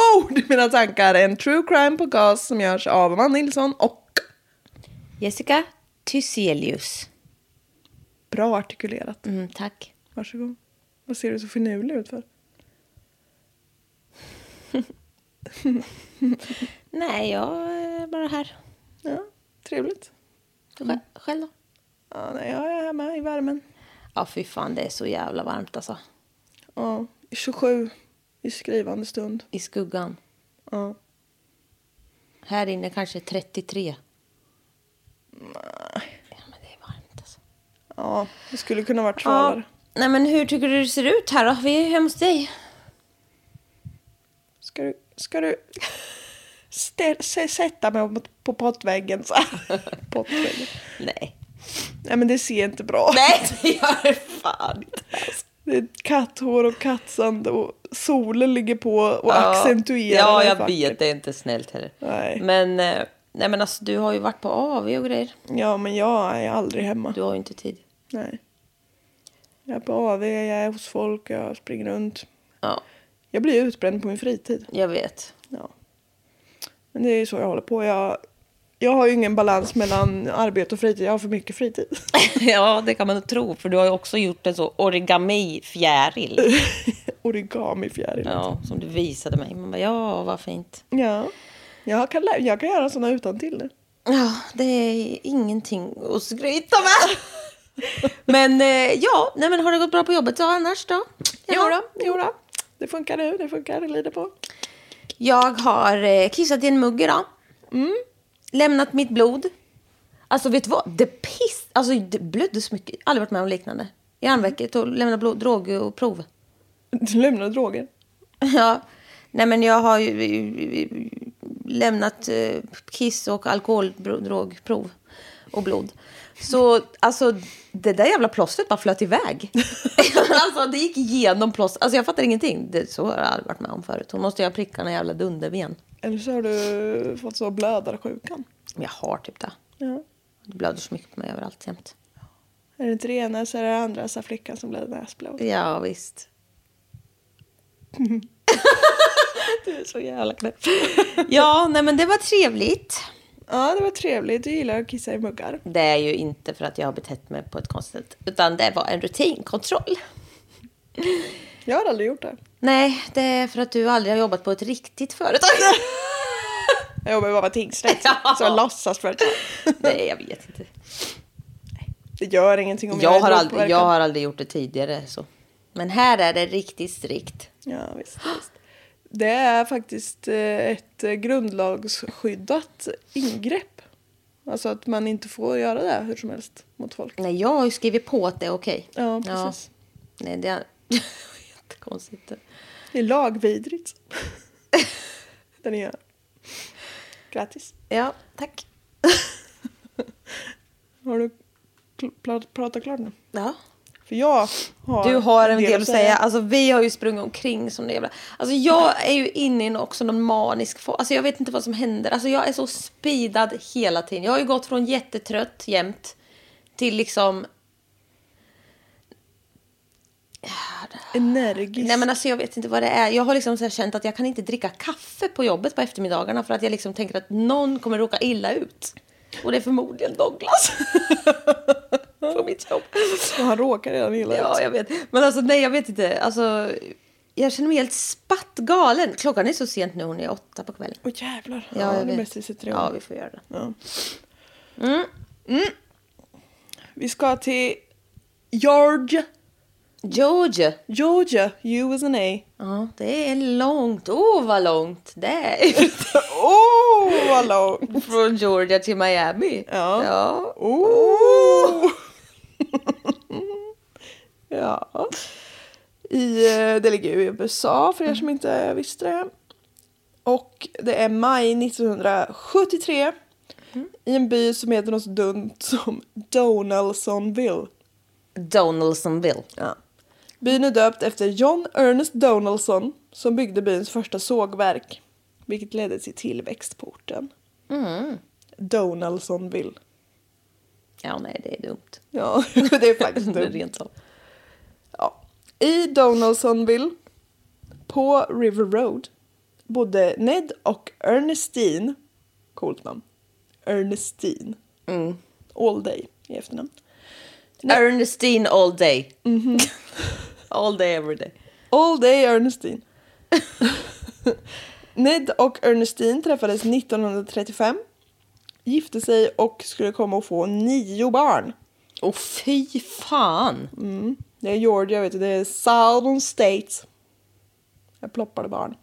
Mord i mina tankar, en true crime podcast som görs av Amanda Nilsson och Jessica Thyselius. bra artikulerat. Mm, tack. Varsågod. Vad ser du så finurlig ut för? Nej, jag är bara här. Ja, trevligt. Själv, själv då? Ja, nej, jag är hemma i värmen. Ja, fy fan, det är så jävla varmt alltså. Ja, i 27 i skrivande stund. I skuggan. Ja. Här inne kanske 33. Nej. Ja, men det är varmt alltså. ja, det skulle kunna varit svalare. Nej, men hur tycker du det ser ut här då? Vi är hemma hos dig. Ska du, ska du stä- sä- sätta mig på- pottväggen så pottväggen. Nej. Nej, men det ser inte bra Nej, det gör det fan inte. Alltså. Det är katthår och kattsand och solen ligger på och accentuerar Ja, jag vackert. vet. Det är inte snällt heller. Nej. Men, eh, nej, men alltså, du har ju varit på AV och grejer. Ja, men jag är aldrig hemma. Du har ju inte tid. Nej. Jag är på AV, jag är hos folk, jag springer runt. Ja, Jag blir utbränd på min fritid. jag vet. Ja. Men det är ju så jag håller på. Jag, jag har ju ingen balans mellan arbete och fritid. Jag har för mycket fritid. Ja, det kan man tro. För du har ju också gjort en så origami-fjäril. Origami-fjäril. Ja, som du visade mig. Man bara, ja, vad fint. Ja. Jag kan, jag kan göra sådana utan till. Ja, det är ingenting att skryta med. men eh, ja, nej, men har det gått bra på jobbet så annars då? Jo då, jo då. Det funkar nu, det funkar, det glider på. Jag har eh, kissat i en mugg idag. Mm. Lämnat mitt blod. Alltså vet du vad? Det piss... Alltså det blödde så mycket. Aldrig varit med om liknande. I armvecket och lämnade blod, drog och prov. Du lämnar droger. Ja, nej men jag har ju lämnat eh, kiss och alkoholdrogprov och blod. Så alltså det där jävla plåstret bara flöt iväg. alltså det gick igenom plåstret. Alltså jag fattar ingenting. Det, så har jag aldrig varit med om förut. Hon måste ju ha prickarna jävla dunderben. Eller så har du fått så blödarsjukan. Jag har typ det. Ja. Det blöder så mycket på mig överallt jämt. Är det inte det ena så är det andra, sa flickan som blev näsblod. Ja visst. du är så jävla knäpp. ja, nej men det var trevligt. Ja, det var trevligt. Du gillar att kissa i muggar. Det är ju inte för att jag har betett mig på ett konstigt sätt. Utan det var en rutinkontroll. Jag har aldrig gjort det. Nej, det är för att du aldrig har jobbat på ett riktigt företag. Jag jobbar ju bara på tingsrätt. Ja. Så jag låtsas för att Nej, jag vet inte. det gör ingenting om Jag är har, aldrig, jag har aldrig gjort det tidigare. Så. Men här är det riktigt strikt. Ja, visst, visst. Det är faktiskt eh, ett eh, grundlagsskyddat ingrepp. Alltså att man inte får göra det hur som helst mot folk. Nej, jag har ju skrivit på att det är okej. Ja, precis. Nej, det är jättekonstigt. Det är lagvidrigt. Den är Grattis. Ja, tack. Har du pratat klart nu? Ja. För jag har Du har en del att säga. Alltså vi har ju sprungit omkring som det jävla... Alltså jag är ju inne i också någon manisk fas. Alltså jag vet inte vad som händer. Alltså jag är så speedad hela tiden. Jag har ju gått från jättetrött jämt till liksom... Energisk. Nej men alltså jag vet inte vad det är. Jag har liksom så känt att jag kan inte dricka kaffe på jobbet på eftermiddagarna för att jag liksom tänker att någon kommer råka illa ut. Och det är förmodligen Douglas. på mitt jobb. Och han råkar redan illa Ja, ut. jag vet. Men alltså nej, jag vet inte. Alltså, jag känner mig helt spattgalen. Klockan är så sent nu, hon är åtta på kvällen. Åh jävlar. Ja, Ja, jag det är bäst vi sätter Ja, igång. vi får göra det. Ja. Mm. Vi ska till Georgia. Georgia. Georgia, USA. Ja, det är långt. Åh, oh, vad långt det är. Åh, oh, vad långt! Från Georgia till Miami. Ja. ja. Oh. ja. I, eh, det ligger ju i USA för er som inte visste det. Och det är maj 1973 i en by som heter något dumt som Donaldsonville. Donaldsonville. Ja. Byn är döpt efter John Ernest Donaldson som byggde byns första sågverk. Vilket ledde till tillväxt på orten. Donaldsonville. Ja, nej, det är dumt. Ja, det är faktiskt Det är dumt. rent så. Ja. I Donaldsonville på River Road bodde Ned och Ernestine. Coolt namn. Ernestine. All day i efternamn. Ernestine all day. all day, every day. All day Ernestine. Ned och Ernestine träffades 1935. Gifte sig och skulle komma att få nio barn. Och fy fan. Det är Georgia, vet du. Det är Southern States. Jag ploppade barn.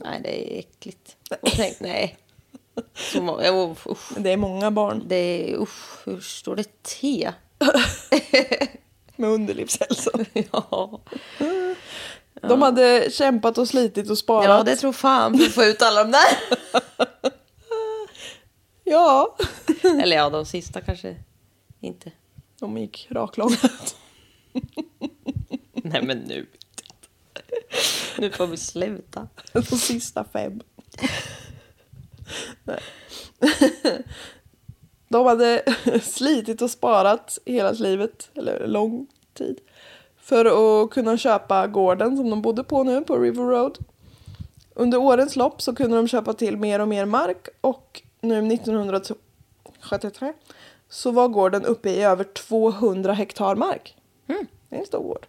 Nej, det är äckligt. Och tänk, nej. Så många, usch, usch. Det är många barn Det är, usch, hur står det T? med underlivshälsa. ja. De hade kämpat och slitit och sparat. ja, det tror fan för att få ut alla de där. Ja. Eller ja, de sista kanske inte. De gick raklångat. Nej, men nu. Nu får vi sluta. De sista fem. Nej. De hade slitit och sparat hela livet, eller lång tid, för att kunna köpa gården som de bodde på nu på River Road. Under årens lopp så kunde de köpa till mer och mer mark och nu 1973 så var gården uppe i över 200 hektar mark. Det är en stor gård.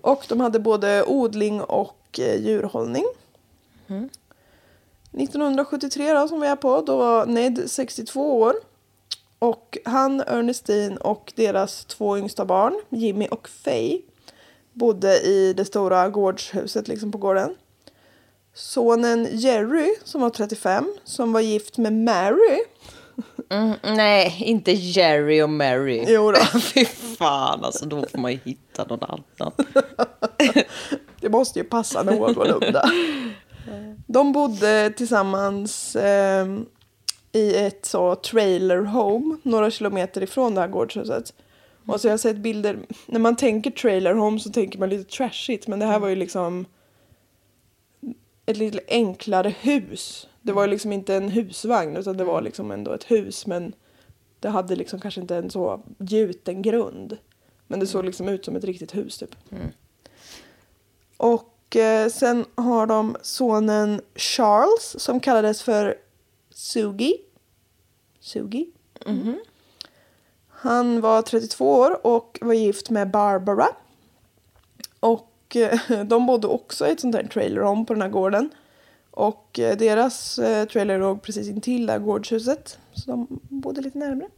Och de hade både odling och eh, djurhållning. 1973 då, som vi är på, då var Ned 62 år. Och han, Ernestine och deras två yngsta barn, Jimmy och Faye, bodde i det stora gårdshuset liksom på gården. Sonen Jerry, som var 35, som var gift med Mary. Mm, nej, inte Jerry och Mary. Jo då. Fy fan, alltså då får man ju hitta någon annan. Det måste ju passa någorlunda. De bodde tillsammans eh, i ett så trailer home några kilometer ifrån det här gårdshuset. Och så jag har sett bilder, när man tänker trailer home så tänker man lite trashigt men det här var ju liksom ett lite enklare hus. Det var ju liksom inte en husvagn utan det var liksom ändå ett hus men det hade liksom kanske inte en så gjuten grund. Men det såg liksom ut som ett riktigt hus typ. Och eh, sen har de sonen Charles som kallades för Sugi. Sugi. Han var 32 år och var gift med Barbara. Och eh, de bodde också i ett sånt här trailerhome på den här gården. Och eh, deras eh, trailer låg precis intill det här gårdshuset. Så de bodde lite närmare.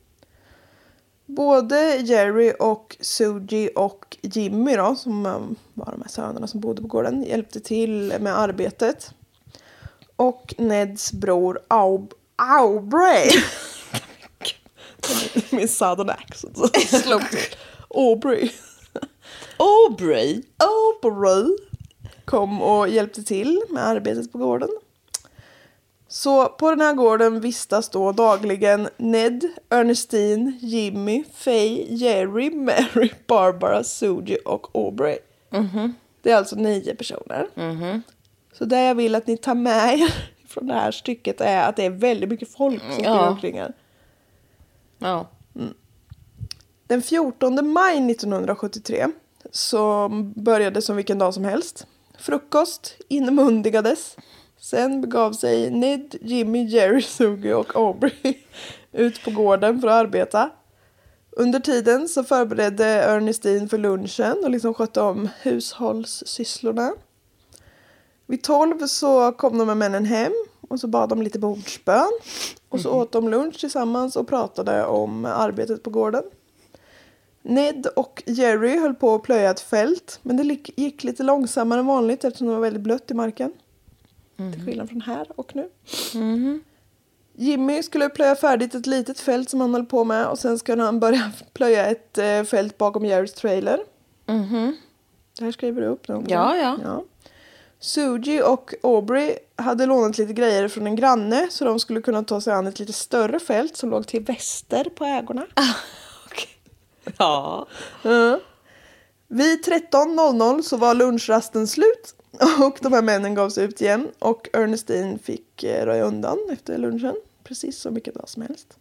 Både Jerry och Suji och Jimmy då, som var de här sönerna som bodde på gården, hjälpte till med arbetet. Och Neds bror Aub Aubrey. Min southern accent. Aubrey. Aubrey. Aubrey kom och hjälpte till med arbetet på gården. Så på den här gården vistas då dagligen Ned, Ernestine, Jimmy, Faye, Jerry, Mary, Barbara, Suji och Aubrey. Det är alltså nio personer. Så det jag vill att ni tar med er från det här stycket är att det är väldigt mycket folk som springer Ja. omkring här. Ja. Mm. Den 14 maj 1973 så började som vilken dag som helst. Frukost inmundigades. Sen begav sig Ned, Jimmy, Jerry, Sugi och Aubrey ut på gården för att arbeta. Under tiden så förberedde Ernestine för lunchen och liksom skötte om hushållssysslorna. Vid tolv så kom de med männen hem och så bad de lite bordsbön. Och så åt de lunch tillsammans och pratade om arbetet på gården. Ned och Jerry höll på att plöja ett fält men det gick lite långsammare än vanligt eftersom det var väldigt blött i marken. Till skillnad från här och nu. Jimmy skulle plöja färdigt ett litet fält som han höll på med och sen skulle han börja plöja ett eh, fält bakom Jerrys trailer. Det här skriver du upp nu. Ja, ja. ja. Suji och Aubrey hade lånat lite grejer från en granne så de skulle kunna ta sig an ett lite större fält som låg till väster på ägorna. Ja. Ja. Vid 13.00 så var lunchrasten slut och de här männen gav sig ut igen och Ernestine fick eh, röja undan efter lunchen. Precis som vilken dag som helst.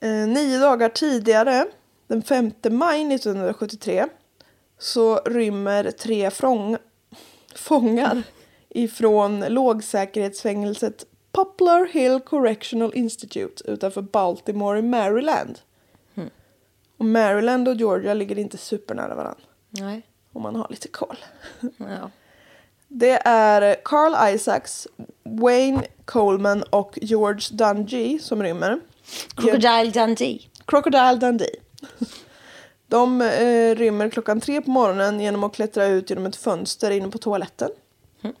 Eh, nio dagar tidigare, den 5 maj 1973, så rymmer tre frång- fångar ifrån lågsäkerhetsfängelset Poplar Hill Correctional Institute utanför Baltimore i Maryland. Och Maryland och Georgia ligger inte supernära varandra. Nej. Om man har lite koll. Ja. Det är Carl Isaacs, Wayne Coleman och George Dungey som rymmer. Crocodile Dundee. Crocodile Dundee. De eh, rymmer klockan tre på morgonen genom att klättra ut genom ett fönster inne på toaletten. Mm.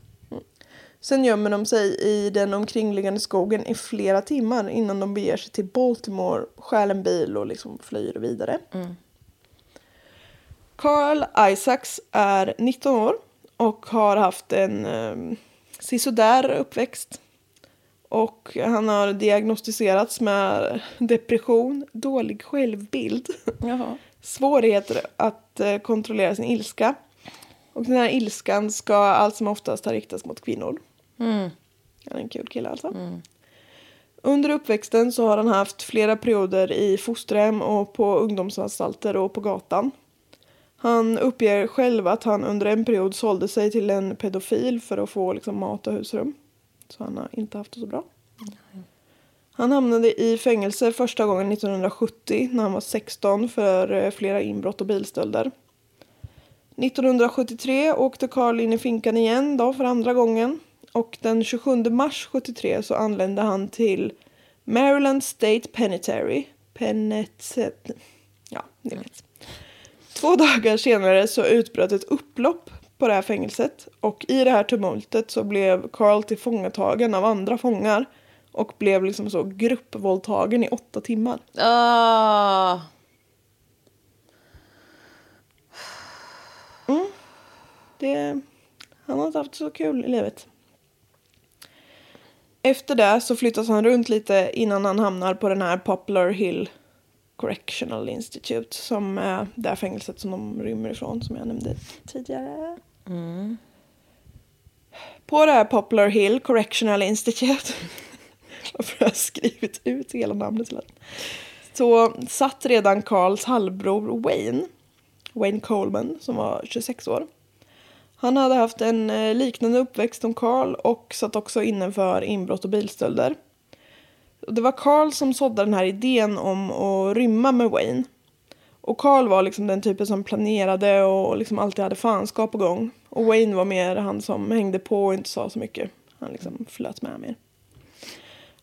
Sen gömmer de sig i den omkringliggande skogen i flera timmar innan de beger sig till Baltimore, stjäl en bil och liksom flyr vidare. Carl Isaacs är 19 år och har haft en um, sisådär uppväxt. Och han har diagnostiserats med depression, dålig självbild, Jaha. Svårigheter att eh, kontrollera sin ilska. Och den här ilskan ska allt som oftast ha riktats mot kvinnor. Mm. Han är en kul kille alltså. Under uppväxten så har han haft flera perioder i fosterhem och på ungdomsanstalter och på gatan. Han uppger själv att han under en period sålde sig till en pedofil för att få liksom, mat och husrum. Så han har inte haft det så bra. Han hamnade i fängelse första gången 1970 när han var 16 för eh, flera inbrott och bilstölder. 1973 åkte Carl in i finkan igen då för andra gången. Och den 27 mars 73 så anlände han till Maryland State Penitentiary. Penet... Ja, ni vet. Två dagar senare så utbröt ett upplopp på det här fängelset. Och i det här tumultet så blev Carl tillfångatagen av andra fångar. Och blev liksom så gruppvåldtagen i åtta timmar. Ah. Det, han har inte haft så kul i livet. Efter det så flyttas han runt lite innan han hamnar på den här Poplar Hill Correctional Institute som är det fängelset som de rymmer ifrån som jag nämnde tidigare. På det här Poplar Hill Correctional Institute varför har jag skrivit ut hela namnet hela tiden? Så satt redan Karls halvbror Wayne, Wayne Coleman, som var 26 år. Han hade haft en eh, liknande uppväxt som Karl och satt också inne för inbrott och bilstölder. Det var Karl som sådde den här idén om att rymma med Wayne. Och Karl var liksom den typen som planerade och liksom alltid hade fanskap på gång. Och Wayne var mer han som hängde på och inte sa så mycket. Han liksom flöt med mer.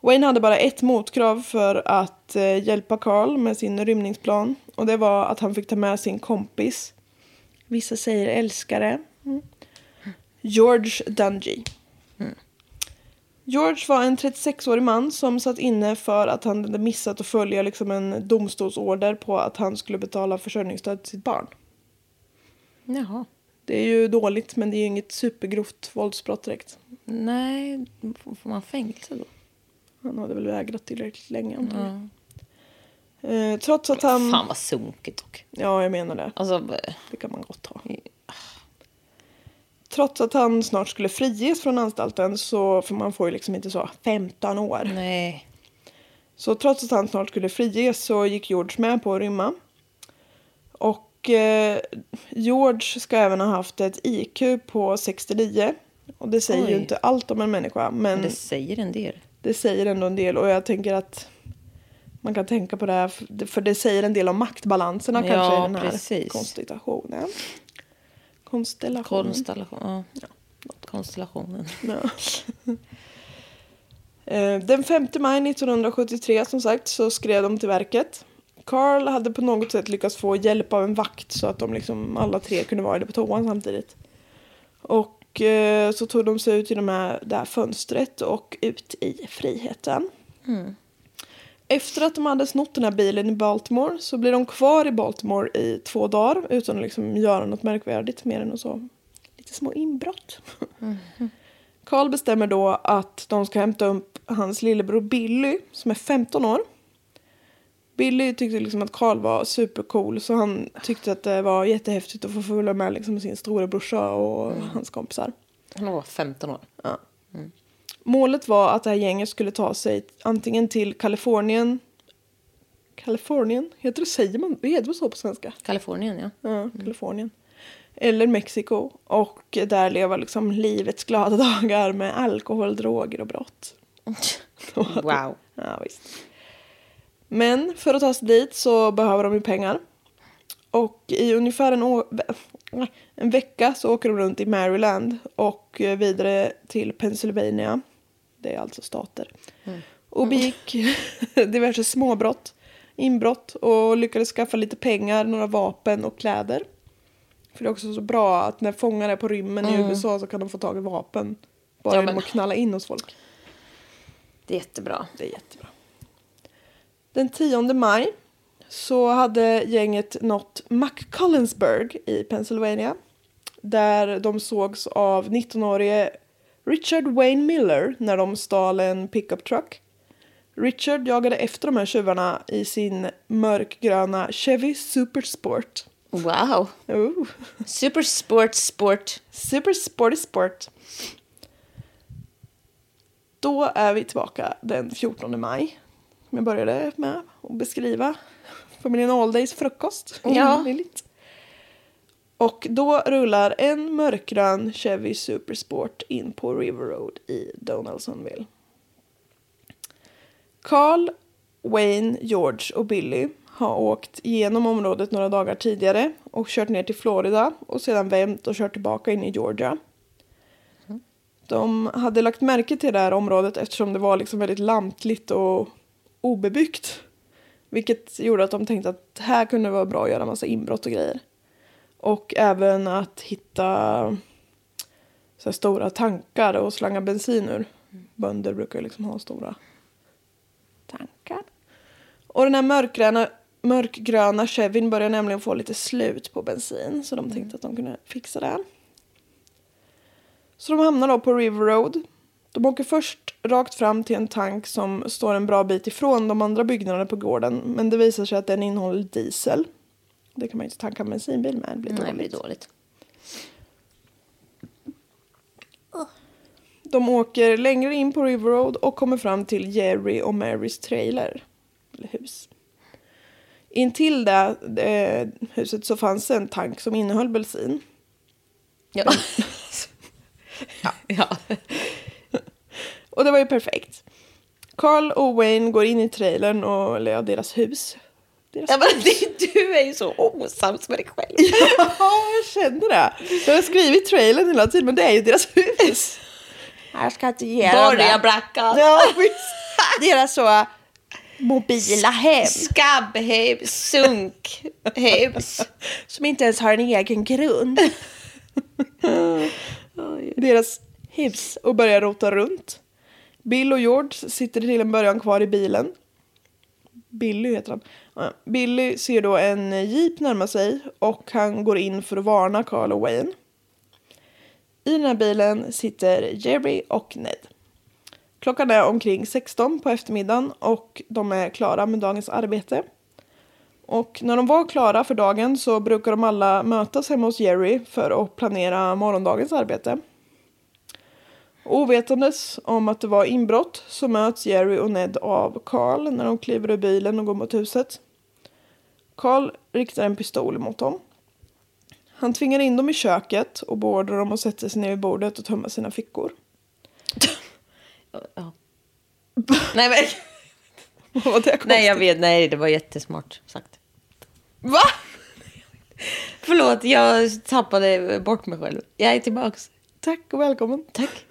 Wayne hade bara ett motkrav för att eh, hjälpa Carl med sin rymningsplan. Och det var att han fick ta med sin kompis. Vissa säger älskare. Mm. George Dungey. George var en 36-årig man som satt inne för att han hade missat att följa liksom en domstolsorder på att han skulle betala försörjningsstöd till sitt barn. Jaha. Det är ju dåligt men det är ju inget supergrovt våldsbrott direkt. Nej, får man fängelse då? Han hade väl vägrat tillräckligt länge antagligen. Eh, trots att han... Fan vad sunkigt dock. Ja, jag menar det. Alltså, eh, Det kan man gott ha. Trots att han snart skulle friges från anstalten så, för man får ju liksom inte så 15 år. nej. Så trots att han snart skulle friges så gick George med på att rymma. Och eh, George ska även ha haft ett IQ på 69. Och det säger ju Oj. inte allt om en människa. Men Men det... säger en del. Säger ändå en del. Och jag tänker att man kan tänka på det här. för- det säger en del om maktbalanserna Ja, kanske i den här precis. konstellationen. Konstellationen. Konstellation. Ja. Konstellationen. Ja. Eh, Den 5 maj 1973 som sagt så skrev de till verket. Carl hade på något sätt lyckats få hjälp av en vakt så att de liksom alla tre kunde vara det på toan samtidigt. Och eh, så tog de sig ut genom det här, det här fönstret och ut i friheten. Efter att de hade snott den här bilen i Baltimore så blir de kvar i Baltimore i två dagar utan att liksom göra något märkvärdigt mer än att så lite små inbrott. Carl bestämmer då att de ska hämta upp hans lillebror Billy som är 15 år. Billy tyckte liksom att Carl var supercool så han tyckte att det var jättehäftigt att få följa med liksom sin storebrorsa och hans kompisar. Han var 15 år. Ja. Målet var att det här gänget skulle ta sig antingen till Kalifornien. Kalifornien? Heter det, säger man, det heter så på svenska? Kalifornien, ja. Ja, Kalifornien. Eller Mexiko. Och där leva liksom livets glada dagar med alkohol, droger och brott. Wow. Ja, visst. Men för att ta sig dit så behöver de ju pengar. Och i ungefär en, å- en vecka så åker de runt i Maryland och vidare till Pennsylvania. Det är alltså stater. Och begick diverse småbrott, inbrott och lyckades skaffa lite pengar, några vapen och kläder. För det är också så bra att när fångar är på rymmen i USA så kan de få tag i vapen. Bara Ja, genom att knalla in hos folk. Det är jättebra. Det är jättebra. Den 10 maj så hade gänget nått McCullensburg i Pennsylvania. Där de sågs av 19-årige Richard Wayne Miller när de stal en pickup truck. Richard jagade efter de här tjuvarna i sin mörkgröna Chevy Super Sport. Wow. Oh. Super sport sport. Super Sporty Sport. Då är vi tillbaka den 14 maj. Som jag började med att beskriva. Familjen Alldays frukost. Ja. Och då rullar en mörkgrön Chevy Super Sport in på River Road i Donaldsonville. Carl, Wayne, George och Billy har åkt igenom området några dagar tidigare och kört ner till Florida och sedan vänt och kört tillbaka in i Georgia. De hade lagt märke till det här området eftersom det var liksom väldigt lantligt och obebyggt. Vilket gjorde att de tänkte att här kunde det vara bra att göra massa inbrott och grejer. Och även att hitta så här stora tankar och slanga bensin ur. Bönder brukar ju liksom ha stora tankar. Och den här mörkgröna, mörkgröna Chevyn börjar nämligen få lite slut på bensin. Så de tänkte att de kunde fixa det. Så de hamnar då på River Road. De åker först rakt fram till en tank som står en bra bit ifrån de andra byggnaderna på gården. Men det visar sig att den innehåller diesel. Det kan man ju inte tanka en bensinbil med. Det blir Nej, det dåligt. blir dåligt. De åker längre in på River Road och kommer fram till Jerry och Marys trailer. Eller hus. Intill det eh, huset så fanns en tank som innehöll bensin. Ja. ja. ja. Och det var ju perfekt. Carl och Wayne går in i trailern och eller ja, deras hus. Deras ja men det, du är ju så osams med dig själv. Ja, jag känner det. Jag har skrivit trailern hela tiden, men det är ju deras hus. Jag ska inte ge Börja bracka. Ja. Deras så mobila hem. Skabbhus, sunkhus. Som inte ens har en egen grund. Deras hus och börjar rota runt. Bill och George sitter till en början kvar i bilen. Billy heter han. Billy ser då en jeep närma sig och han går in för att varna Carl och Wayne. I den här bilen sitter Jerry och Ned. Klockan är omkring 16 på eftermiddagen och de är klara med dagens arbete. Och när de var klara för dagen så brukar de alla mötas hemma hos Jerry för att planera morgondagens arbete. Ovetandes om att det var inbrott så möts Jerry och Ned av Carl när de kliver ur bilen och går mot huset. Carl riktar en pistol mot dem. Han tvingar in dem i köket och beordrar dem att sätta sig ner vid bordet och tömma sina fickor. Ja. nej, men, Vad var det konstigt? nej, jag vet. Nej, det var jättesmart sagt. Va? Förlåt, jag tappade bort mig själv. Jag är tillbaks. Tack och välkommen. Tack.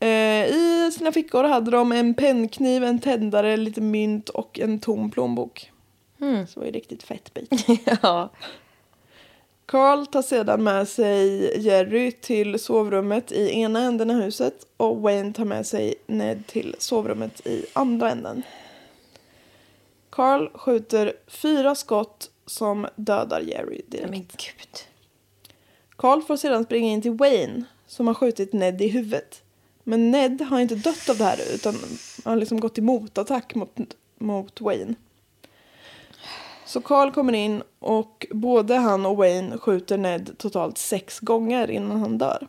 Eh, I sina fickor hade de en pennkniv, en tändare, lite mynt och en tom plånbok. Mm. Så det var ju riktigt fett bit. ja. Carl tar sedan med sig Jerry till sovrummet i ena änden av huset och Wayne tar med sig Ned till sovrummet i andra änden. Carl skjuter fyra skott som dödar Jerry direkt. Men gud. Carl får sedan springa in till Wayne som har skjutit Ned i huvudet. Men Ned har inte dött av det här utan har liksom gått i motattack mot, mot Wayne. Så Carl kommer in och både han och Wayne skjuter Ned totalt sex gånger innan han dör.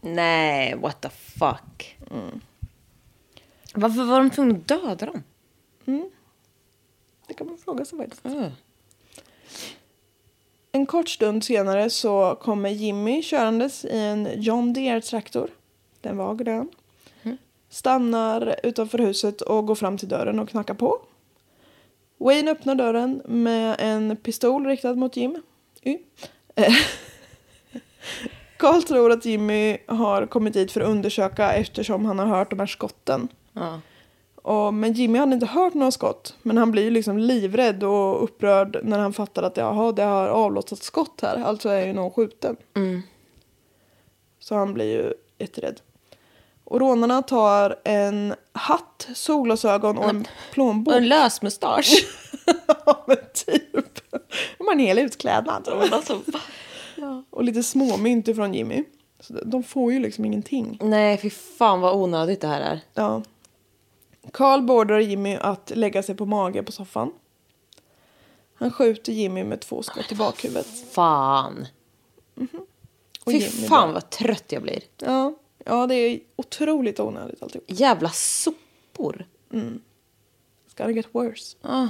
Nej, what the fuck. Varför var de tvungna att döda dem? Det kan man fråga sig faktiskt. Mm. En kort stund senare så kommer Jimmy körandes i en John Deere-traktor. Den var grön. Stannar utanför huset och går fram till dörren och knackar på. Wayne öppnar dörren med en pistol riktad mot Jim. Y. Carl tror att Jimmy har kommit dit för att undersöka eftersom han har hört de här skotten. Ja. Och, men Jimmy hade inte hört några skott. Men han blir ju liksom livrädd och upprörd när han fattar att jaha, det har avlossats skott här. Alltså är ju någon skjuten. Så han blir ju jätterädd. Och rånarna tar en hatt, solglasögon och en plånbok. Och en lös mustasch. Ja, men typ. De har en hel utklädnad. alltså, Och lite småmynt ifrån Jimmy. Så de får ju liksom ingenting. Nej, fy fan vad onödigt det här är. Ja. Carl beordrar Jimmy att lägga sig på mage på soffan. Han skjuter Jimmy med två skott i bakhuvudet. Fan. Och Fy Jimmy fan dör. vad trött jag blir. Ja, ja, det är otroligt onödigt alltihop. Jävla sopor. It's gonna get worse. Ah.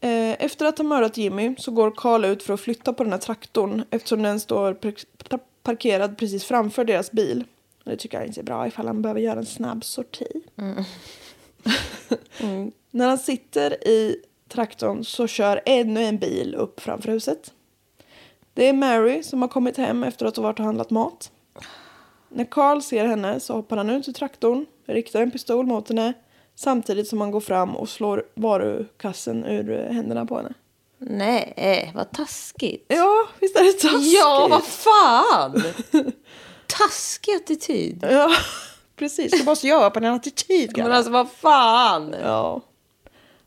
Eh, Efter att ha mördat Jimmy så går Carl ut för att flytta på den här traktorn eftersom den står par- parkerad precis framför deras bil. Det tycker han inte är bra ifall han behöver göra en snabb sorti. Mm. När han sitter i traktorn så kör ännu en bil upp framför huset. Det är Mary som har kommit hem efter att ha varit och handlat mat. När Carl ser henne så hoppar han ut ur traktorn, riktar en pistol mot henne samtidigt som han går fram och slår varukassen ur händerna på henne. Nej, vad taskigt. Ja, visst är det taskigt? Ja, vad fan! Taskig attityd. Ja, precis. Du måste göra på din attityd. Men alltså vad fan. Ja.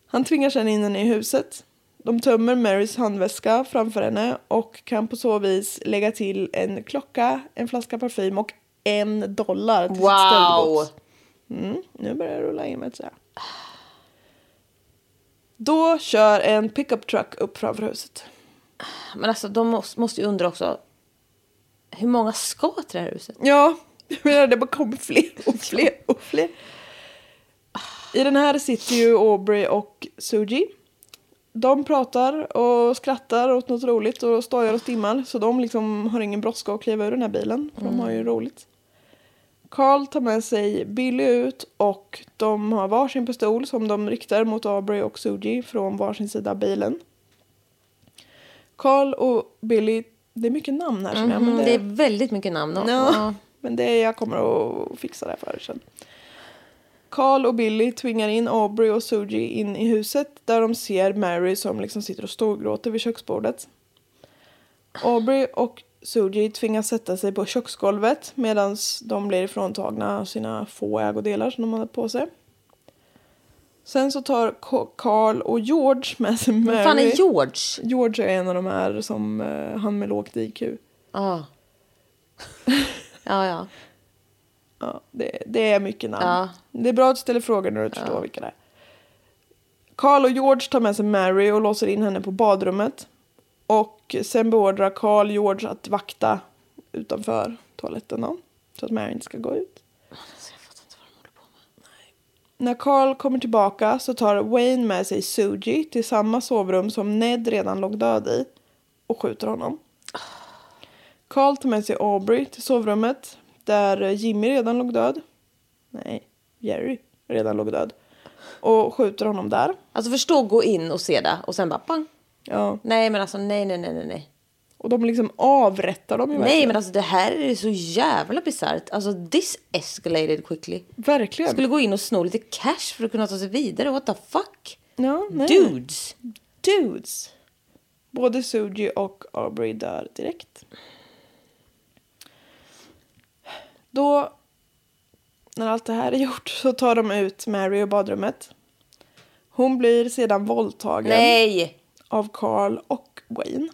Han tvingar sedan in henne i huset. De tömmer Marys handväska framför henne och kan på så vis lägga till en klocka, en flaska parfym och en dollar till sitt Wow. stöldgods. Mm, nu börjar det rulla in med säga. Då kör en pickup truck upp framför huset. Men alltså de måste, måste ju undra också. Hur många ska till det här huset? Ja, det bara kommer fler och fler och fler. I den här sitter ju Aubrey och Suji. De pratar och skrattar åt något roligt och stojar och stimmar. Så de liksom har ingen brådska att kliva ur den här bilen. För de har ju roligt. Carl tar med sig Billy ut och de har varsin pistol som de riktar mot Aubrey och Suji från varsin sida av bilen. Carl och Billy, det är mycket namn här känner jag. men Mm, det är väldigt mycket namn. och- Ja, Ja. men det jag kommer att fixa det för er sen. Carl och Billy tvingar in Aubrey och Suji in i huset där de ser Mary som liksom sitter och storgråter vid köksbordet. Aubrey och Suji tvingas sätta sig på köksgolvet medan de blir ifråntagna sina få ägodelar som de hade på sig. Sen så tar Carl och George med sig Mary. Vad fan är George? George är en av de här som eh, han med lågt IQ. Ja. ja, ja. Ja, det, det är mycket namn. Ja. Det är bra att du ställer frågor när du förstår vilka det är. Carl och George tar med sig Mary och låser in henne på badrummet. Och sen beordrar Carl George att vakta utanför toaletten då, Så att Mary inte ska gå ut. När Carl kommer tillbaka så tar Wayne med sig Suji till samma sovrum som Ned redan låg död i och skjuter honom. Carl tar med sig Aubrey till sovrummet där Jimmy redan låg död. Nej, Jerry redan låg död. Och skjuter honom där. Alltså förstå gå in och se det och sen bara pang. Ja. Nej men alltså nej nej nej nej. Och de liksom avrättar dem ju Nej verkligen. men alltså det här är så jävla bisarrt. Alltså this escalated quickly. Verkligen. Skulle gå in och sno lite cash för att kunna ta sig vidare. What the fuck? Ja, nej. Dudes. Dudes. Både Suji och Aubrey dör direkt. Då, när allt det här är gjort, så tar de ut Mary ur badrummet. Hon blir sedan våldtagen Nej. av Carl och Wayne.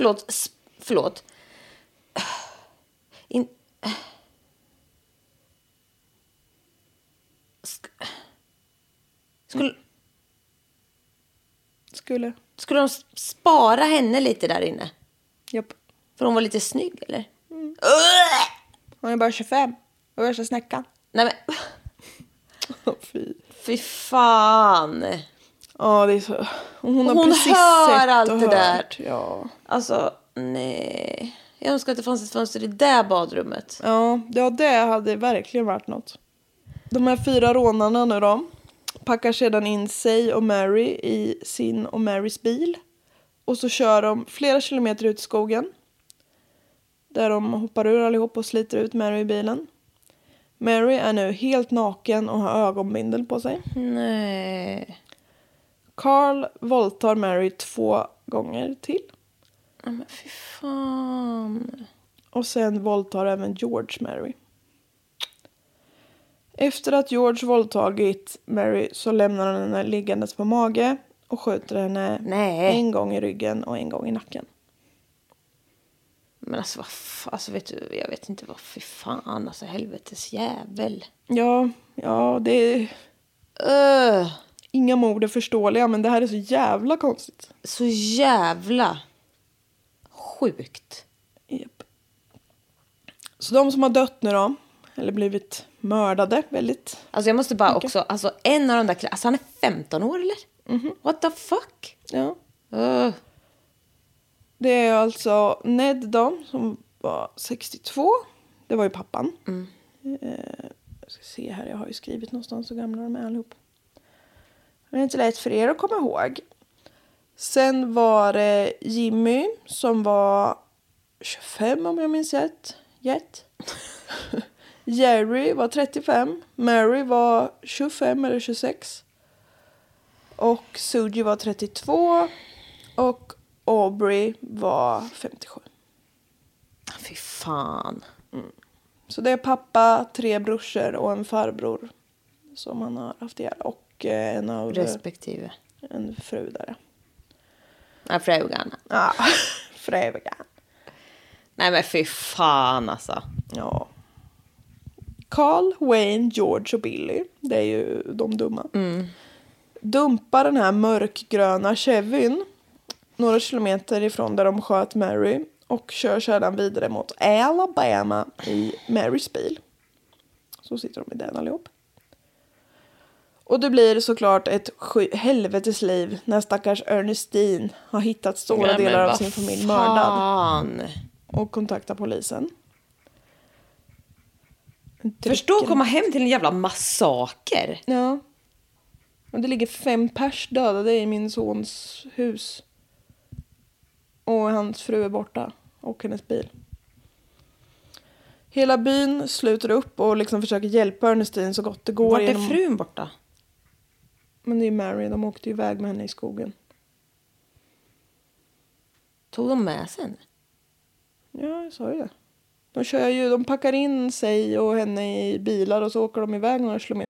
Förlåt. Förlåt. In... Sk- Skulle, Skulle. skulle de spara henne lite där inne? Japp. För hon var lite snygg eller? Hon är bara 25. Och värsta snäckan. Nej men, Fy. fy fan. Ja, det är så. Och hon har Hon precis hör sett allt och det där. hört. Ja. Alltså, nej. Jag önskar att det fanns ett fönster i det där badrummet. Ja, ja, det hade verkligen varit något. De här fyra rånarna nu då packar sedan in sig och Mary i sin och Marys bil. Och så kör de flera kilometer ut i skogen. Där de hoppar ur allihop och sliter ut Mary i bilen. Mary är nu helt naken och har ögonbindel på sig. Nej. Carl våldtar Mary två gånger till. Ja, Men fy fan. Och sen våldtar även George Mary. Efter att George våldtagit Mary så lämnar han henne liggandes på mage och skjuter henne Nej. en gång i ryggen och en gång i nacken. Men alltså vad alltså vet du, jag vet inte vad, fy fan, alltså helvetes jävel. Ja, ja, det. Öh, Inga mord är förståeliga men det här är så jävla konstigt. så jävla sjukt. Japp. Så de som har dött nu då, eller blivit mördade väldigt. Alltså jag måste bara Mycket. också, alltså en av de där alltså han är 15 år eller? What the fuck? Ja. Öh. Det är alltså Ned då, som var 62. Det var ju pappan. Eh, jag ska se här, jag har ju skrivit någonstans hur gamla de är allihop. Det är inte lätt för er att komma ihåg. Sen var det Jimmy som var 25 om jag minns rätt. Rätt. Jerry var 35. Mary var 25 eller 26. Och Suji var 32. Och Aubrey var 57. Fy fan. Så det är pappa, tre brorsor och en farbror som han har haft ihjäl. Och eh, en av Respektive. en fru där. Nej, frugan. Ja, frugan. Nej men fy fan alltså. Ja. Carl, Wayne, George och Billy, det är ju de dumma. Dumpar den här mörkgröna Chevyn några kilometer ifrån där de sköt Mary och kör sedan vidare mot Alabama i Marys bil. Så sitter de i den allihop. Och det blir såklart ett helvetes liv när stackars Ernestine har hittat stora Nej, delar av sin familj mördad och kontaktar polisen. Förstå att komma hem till en jävla massaker. Ja. Och det ligger fem pers dödade i min sons hus. Och hans fru är borta. Och hennes bil. Hela byn sluter upp och liksom försöker hjälpa Ernestine så gott det går. Vart är genom- frun borta? Men det är Mary, de åkte ju iväg med henne i skogen. Tog de med sig henne? Ja, jag sa ju det. De kör ju, de packar in sig och henne i bilar och så åker de iväg några kilometer.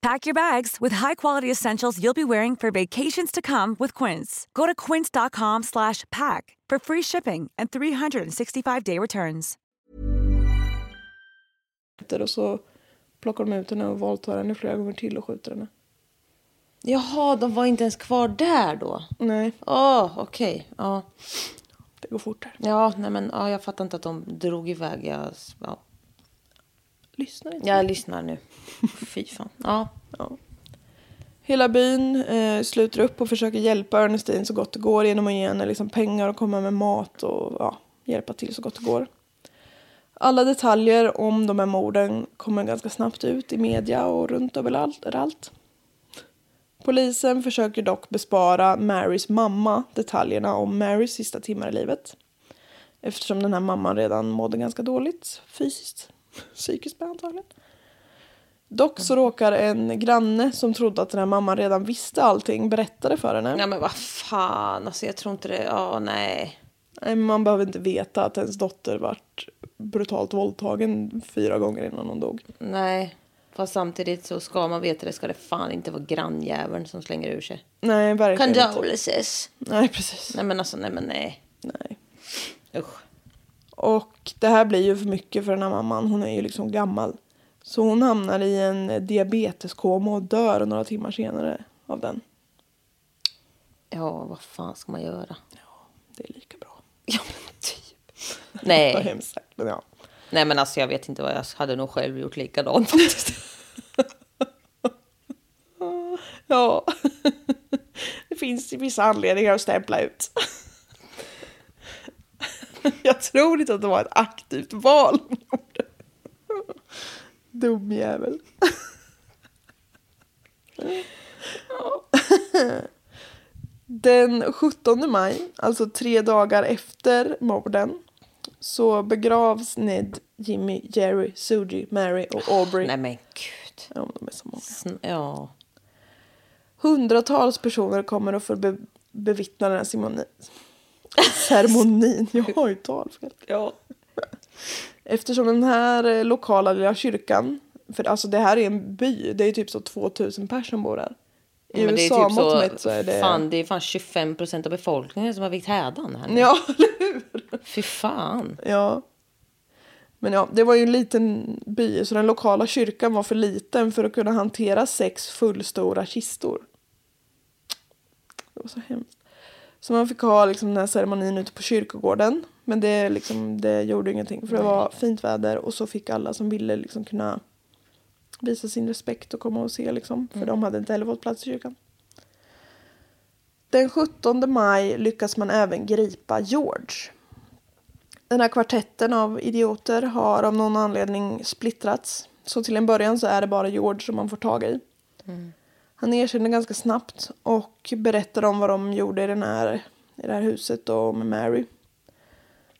Pack your bags with high-quality essentials you'll be wearing for vacations to come with Quince. Go to quince.com slash pack for free shipping and 365-day returns. Och så plockar de ut henne och våldtar henne flera gånger till och skjuter henne. Jaha, de var inte ens kvar där då? Nej, Åh, okej. Ja. det går fort här. Ja, nej men ja, jag fattar inte att de drog iväg. Jag, ja. Lyssna inte. jag lyssnar nu. Fy fan. Ja. Hela byn eh, sluter upp och försöker hjälpa Ernestine så gott det går genom att ge henne liksom pengar och komma med mat och ja, hjälpa till så gott det går. Alla detaljer om de här morden kommer ganska snabbt ut i media och runt överallt. Polisen försöker dock bespara Marys mamma detaljerna om Marys sista timmar i livet. Eftersom den här mamman redan mådde ganska dåligt fysiskt, psykiskt med antagligen. Dock så råkar en granne som trodde att den här mamman redan visste allting berätta det för henne. Nej men vad fan, alltså jag tror inte det. Ja, nej. Nej, men Man behöver inte veta att ens dotter vart brutalt våldtagen fyra gånger innan hon dog. Nej. Fast samtidigt så ska man veta det ska det fan inte vara grannjäveln som slänger ur sig. Nej, verkligen inte. Condolences. Nej, precis. Nej men alltså, nej men nej. Nej. Usch. Och det här blir ju för mycket för den här mamman. Hon är ju liksom gammal. Så hon hamnar i en diabeteskoma och dör några timmar senare av den. Ja, vad fan ska man göra? Det är lika bra. Ja men typ. Vad Nej. hemskt sagt, men ja. nej men alltså jag vet inte vad jag hade nog själv gjort likadant faktiskt. Ja. Det finns vissa anledningar att stämpla ut. Jag tror inte att det var ett aktivt val. Dum jävel. Den 17 maj, alltså tre dagar efter morden, så begravs Ned, Jimmy, Jerry, Sugie, Mary och Aubrey. nej men gud. Ja, de är så många. Sn- Ja. Hundratals personer kommer att få be bevittna den här ceremoni. ceremonin. Jag har ju talfel. Ja. Eftersom den här eh, lokala lilla kyrkan, för alltså det här är en by, det är typ så 2000 personer som bor där. I men det är USA typ så, mätt så är det... Fan, det är fan 25 procent av befolkningen som har vikt hädan här nu. Ja, eller hur? Fy fan. Ja. Men ja, det var ju en liten by så den lokala kyrkan var för liten för att kunna hantera sex fullstora kistor. Det var så hemskt. Så man fick ha liksom den här ceremonin ute på kyrkogården. Men det, liksom, det gjorde ingenting för det var fint väder och så fick alla som ville liksom kunna visa sin respekt och komma och se liksom. För de hade inte heller fått plats i kyrkan. Den 17 maj lyckas man även gripa George. Den här kvartetten av idioter har av någon anledning splittrats. Så till en början så är det bara George som man får tag i. Han erkänner ganska snabbt och berättar om vad de gjorde i, den här, i det här huset och med Mary.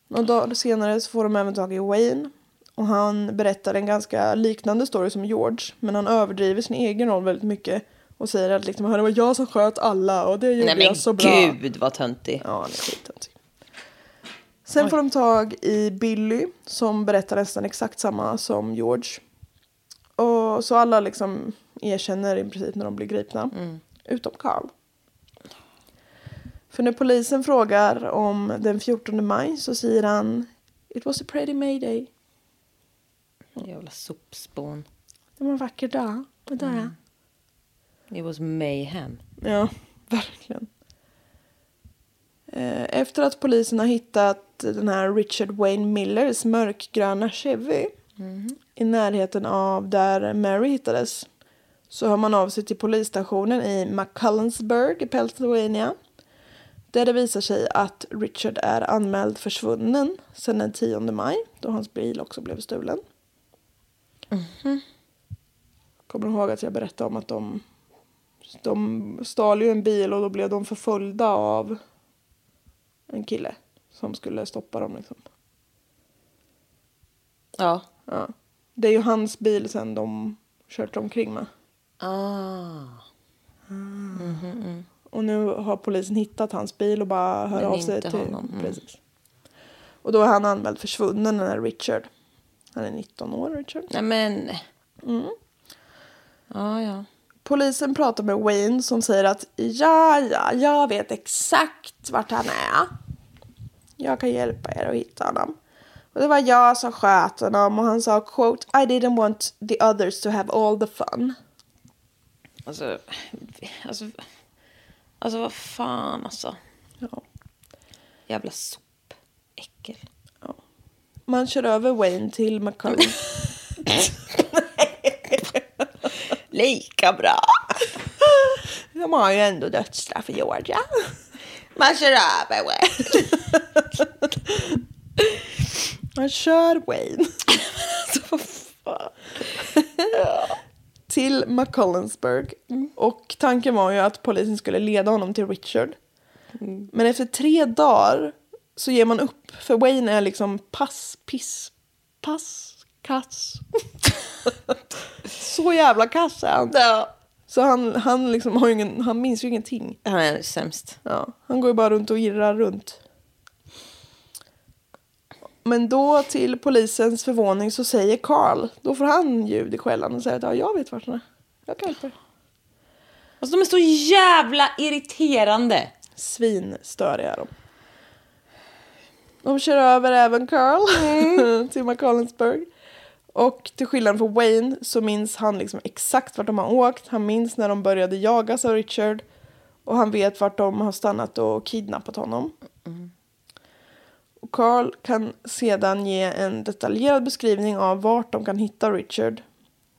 Några dagar senare så får de även tag i Wayne. Och han berättar en ganska liknande story som George. Men han överdriver sin egen roll väldigt mycket. Och säger att liksom, det var jag som sköt alla och det gjorde Nej men jag så bra. gud vad töntig. Ja, han är skittöntig. Sen får de tag i Billy som berättar nästan exakt samma som George. Och så alla liksom erkänner i princip när de blir gripna. Utom Carl. För när polisen frågar om den 14 maj så säger han It was a pretty mayday. Jävla sopspån. Det var en vacker dag. Och där. It was mayhem. Ja, verkligen. Eh, Efter att polisen har hittat den här Richard Wayne Millers mörkgröna Chevy i närheten av där Mary hittades så hör man av sig till polisstationen i McCullensburg i Pennsylvania där det visar sig att Richard är anmäld försvunnen sedan den 10 maj då hans bil också blev stulen. Kommer du ihåg att jag berättade om att de, de stal ju en bil och då blev de förföljda av en kille som skulle stoppa dem liksom. Ja. Ja. Det är ju hans bil sen de kört omkring med. Ah. Och nu har polisen hittat hans bil och bara hör Men av sig till... honom, mm. Precis. Och då är han anmäld försvunnen, den här Richard. Han är 19 år, Richard. Nej men. Ja, ja. Polisen pratar med Wayne som säger att ja, ja, jag vet exakt vart han är. Jag kan hjälpa er att hitta honom. Och det var jag som sköt honom och han sa quote I didn't want the others to have all the fun. Alltså, alltså, alltså vad fan alltså. Ja. Jävla sopäckel. Man kör över Wayne till McCullen. Lika bra. De har ju ändå dödsstraff i Georgia. Man kör över Wayne. Man kör Wayne. till McCullensburg. Och tanken var ju att polisen skulle leda honom till Richard. Men efter tre dagar så ger man upp. För Wayne är liksom pass, piss, pass, kass. så jävla kass är han. Ja. Så han, han, liksom har ingen, han minns ju ingenting. Han är sämst. Ja, han går ju bara runt och irrar runt. Men då till polisens förvåning så säger Carl, då får han ljud i skällan och säger att ja, jag vet vart han är. Jag kan hjälpa er. Alltså de är så jävla irriterande. Svinstöriga är de. De kör över även Carl till McCollensburg. Och till skillnad från Wayne så minns han liksom exakt vart de har åkt. Han minns när de började jagas av Richard. Och han vet vart de har stannat och kidnappat honom. Carl kan sedan ge en detaljerad beskrivning av vart de kan hitta Richard.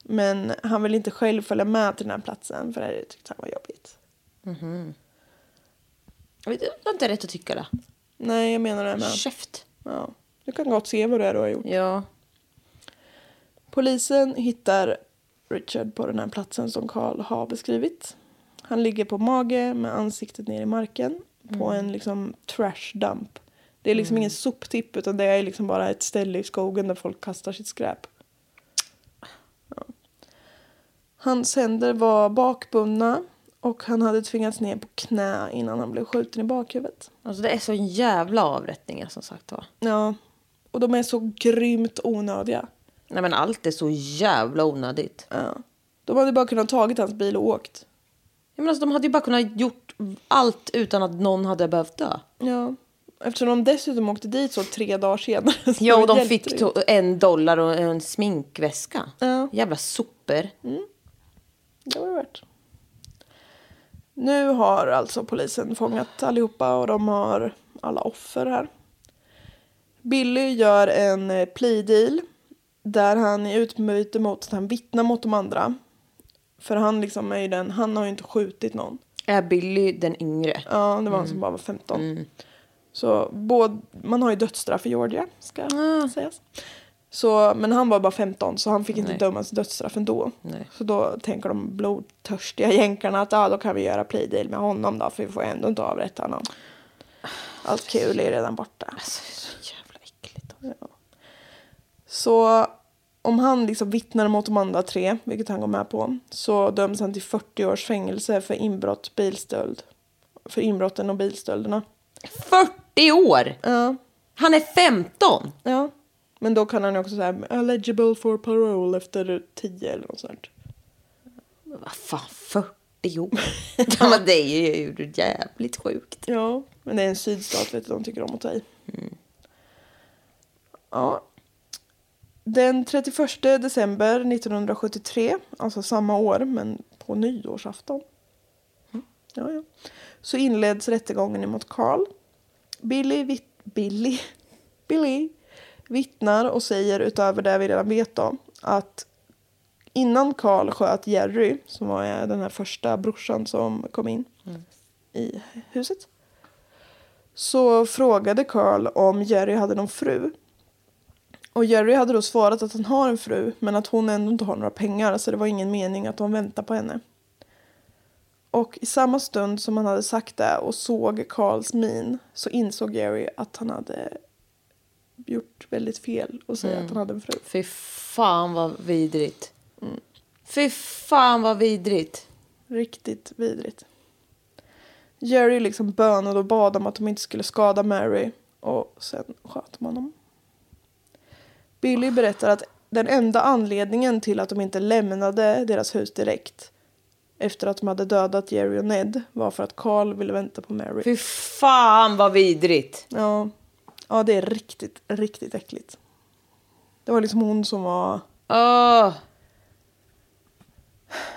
Men han vill inte själv följa med till den här platsen för det tyckte han var jobbigt. Jag vet, Du har inte rätt att tycka det. Nej, jag menar det med. Käft. Ja. Du kan gott se vad det är du har gjort. Ja. Polisen hittar Richard på den här platsen som Carl har beskrivit. Han ligger på mage med ansiktet ner i marken på en liksom trash dump. Det är liksom ingen soptipp utan det är liksom bara ett ställe i skogen där folk kastar sitt skräp. Ja. Hans händer var bakbundna och han hade tvingats ner på knä innan han blev skjuten i bakhuvudet. Alltså det är så jävla avrättningar som sagt var. Ja, och de är så grymt onödiga. Nej men allt är så jävla onödigt. Ja. De hade bara kunnat tagit hans bil och åkt. Jag menar, alltså, de hade ju bara kunnat gjort allt utan att någon hade behövt dö. Ja. Eftersom de dessutom åkte dit så tre dagar senare. Ja, och de fick to- en dollar och en sminkväska. Ja. Jävla sopor. Det var det värt. Nu har alltså polisen fångat allihopa och de har alla offer här. Billy gör en eh, plea deal där han i utbyte mot att han vittnar mot de andra. För han liksom är ju den, han har ju inte skjutit någon. Är Billy den yngre? Ja, det var han som bara var 15. Så både, man har ju dödsstraff i Georgia, ska sägas. Så, men han var bara 15 så han fick inte Nej. dömas dödsstraff ändå. Nej. Så då tänker de blodtörstiga jänkarna att ja, då kan vi göra play deal med honom då för vi får ändå inte avrätta honom. Allt kul är redan borta. Alltså, det är så jävla äckligt. Så om han liksom vittnar mot de andra tre, vilket han går med på, så döms han till 40 års fängelse för inbrott, bilstöld. För inbrotten och bilstölderna. 40 år! Ja. Han är 15! Ja. Men då kan han också säga eligible for parole efter 10 eller något sånt. Vad fan, 40 år? ja, men det är ju jävligt sjukt. Ja, men det är en sydstat vet du, de tycker om att ta i. Ja. Den 31 december 1973, alltså samma år men på nyårsafton. Ja, ja. Så inleds rättegången emot Carl. Billy, vitt, Billy, Billy vittnar och säger utöver det vi redan vet om att innan Carl sköt Jerry, som var den här första brorsan som kom in i huset, så frågade Carl om Jerry hade någon fru. Och Jerry hade då svarat att han har en fru men att hon ändå inte har några pengar så det var ingen mening att de väntar på henne. Och i samma stund som han hade sagt det och såg Carls min så insåg Jerry att han hade gjort väldigt fel och säga att han hade en fru. Fy fan vad vidrigt. Fy fan vad vidrigt. Riktigt vidrigt. Jerry liksom bönade och bad om att de inte skulle skada Mary och sen sköt de honom. Billy berättar att den enda anledningen till att de inte lämnade deras hus direkt efter att de hade dödat Jerry och Ned var för att Carl ville vänta på Mary. Fy fan vad vidrigt. Ja, ja det är riktigt, riktigt äckligt. Det var liksom hon som var Åh,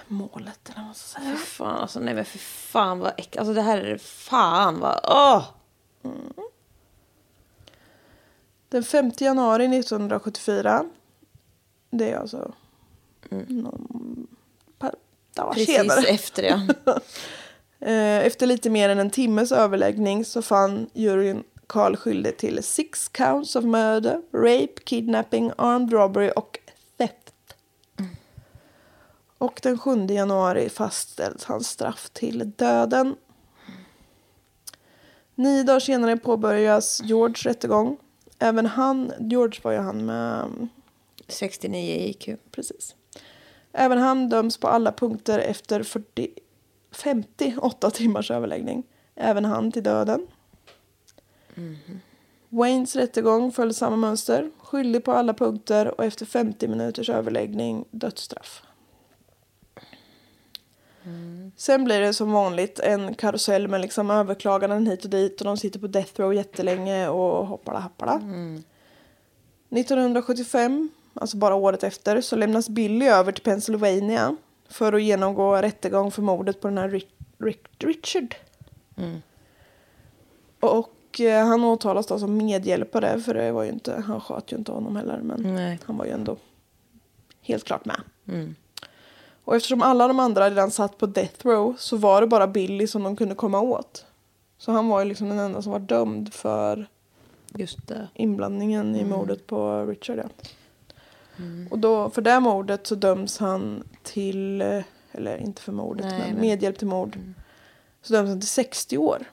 målet eller vad man ska säga. fy fan alltså nej men fy fan vad äckligt. Alltså det här är fan vad, åh. Den 5 januari 1974. Det är alltså någon par dagar Precis senare. efter ja. Eh, Efter lite mer än en timmes överläggning så fann juryn Carl skyldig till six counts of murder, rape, kidnapping, armed robbery och theft. Och den 7 januari fastställs hans straff till döden. Nio dagar senare påbörjas George rättegång. Även han, George var ju han med 69 i IQ. Precis. Även han döms på alla punkter efter 40, 58 timmars överläggning. Även han till döden. Waynes rättegång följde samma mönster. Skyldig på alla punkter och efter 50 minuters överläggning dödsstraff. Sen blir det som vanligt en karusell med liksom överklaganden hit och dit och de sitter på death row jättelänge och hoppala happala. 1975, alltså bara året efter, så lämnas Billy över till Pennsylvania för att genomgå rättegång för mordet på den här Rick, Rick, Richard. Och eh, han åtalas då som medhjälpare för det var ju inte, han sköt ju inte honom heller men Nej. han var ju ändå helt klart med. Och eftersom alla de andra redan satt på death row så var det bara Billy som de kunde komma åt. Så han var ju liksom den enda som var dömd för Just det. inblandningen i mordet på Richard. Ja. Och då, för det mordet så döms han till, eller inte för mordet, Nej, men men- medhjälp till mord. Så döms han till 60 år.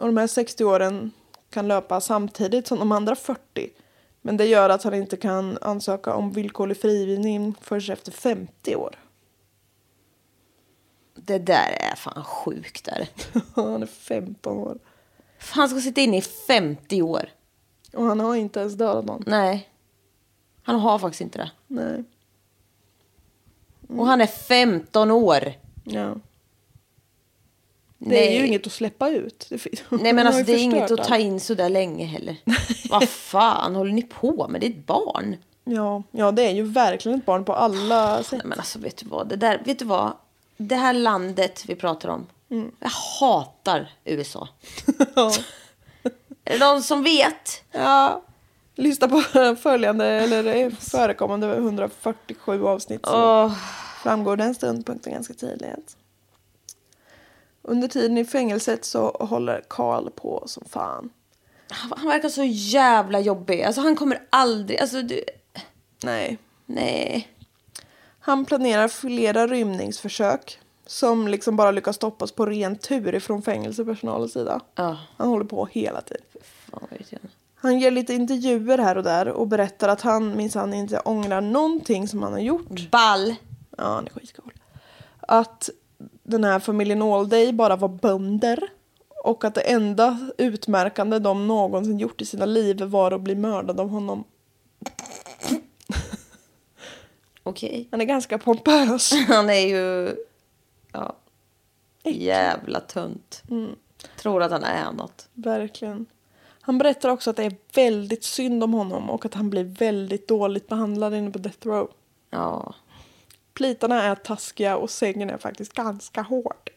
Och de här 60 åren kan löpa samtidigt som de andra 40. Men det gör att han inte kan ansöka om villkorlig frigivning förrän efter 50 år. Det där är fan sjukt där. han är 15 år. Han ska sitta inne i 50 år. Och han har inte ens dödat någon. Nej. Han har faktiskt inte det. Nej. Och han är 15 år. Ja. Det Nej. är ju inget att släppa ut. Nej men alltså det är inget förstört att ta allt. in så där länge heller. Vad fan håller ni på med? Det är ett barn. Ja, ja, det är ju verkligen ett barn på alla sätt. Nej, men alltså vet du vad? Det där, vet du vad? Det här landet vi pratar om. Jag hatar USA. Är det någon som vet? Ja. Lyssna på följande eller förekommande 147 avsnitt så Åh, framgår den ståndpunkten ganska tydligt. Under tiden i fängelset så håller Carl på som fan. han verkar så jävla jobbig. Alltså han kommer aldrig... Alltså du... Nej. Nej. Han planerar flera rymningsförsök som liksom bara lyckas stoppas på ren tur ifrån fängelsepersonalens sida. Ja. Han håller på hela tiden. Fan. Han ger lite intervjuer här och där och berättar att han minsann inte ångrar någonting som han har gjort. Ball. Ja, han är skitcool. Att den här familjen Allday bara var bönder och att det enda utmärkande de någonsin gjort i sina liv var att bli mördad av honom. Okej. Han är ganska pompös. Han är ju... Ja. Jävla tunt. Tror att han är något. Verkligen. Han berättar också att det är väldigt synd om honom och att han blir väldigt dåligt behandlad inne på Death Row. Ja. Plitarna är taskiga och sängen är faktiskt ganska hård.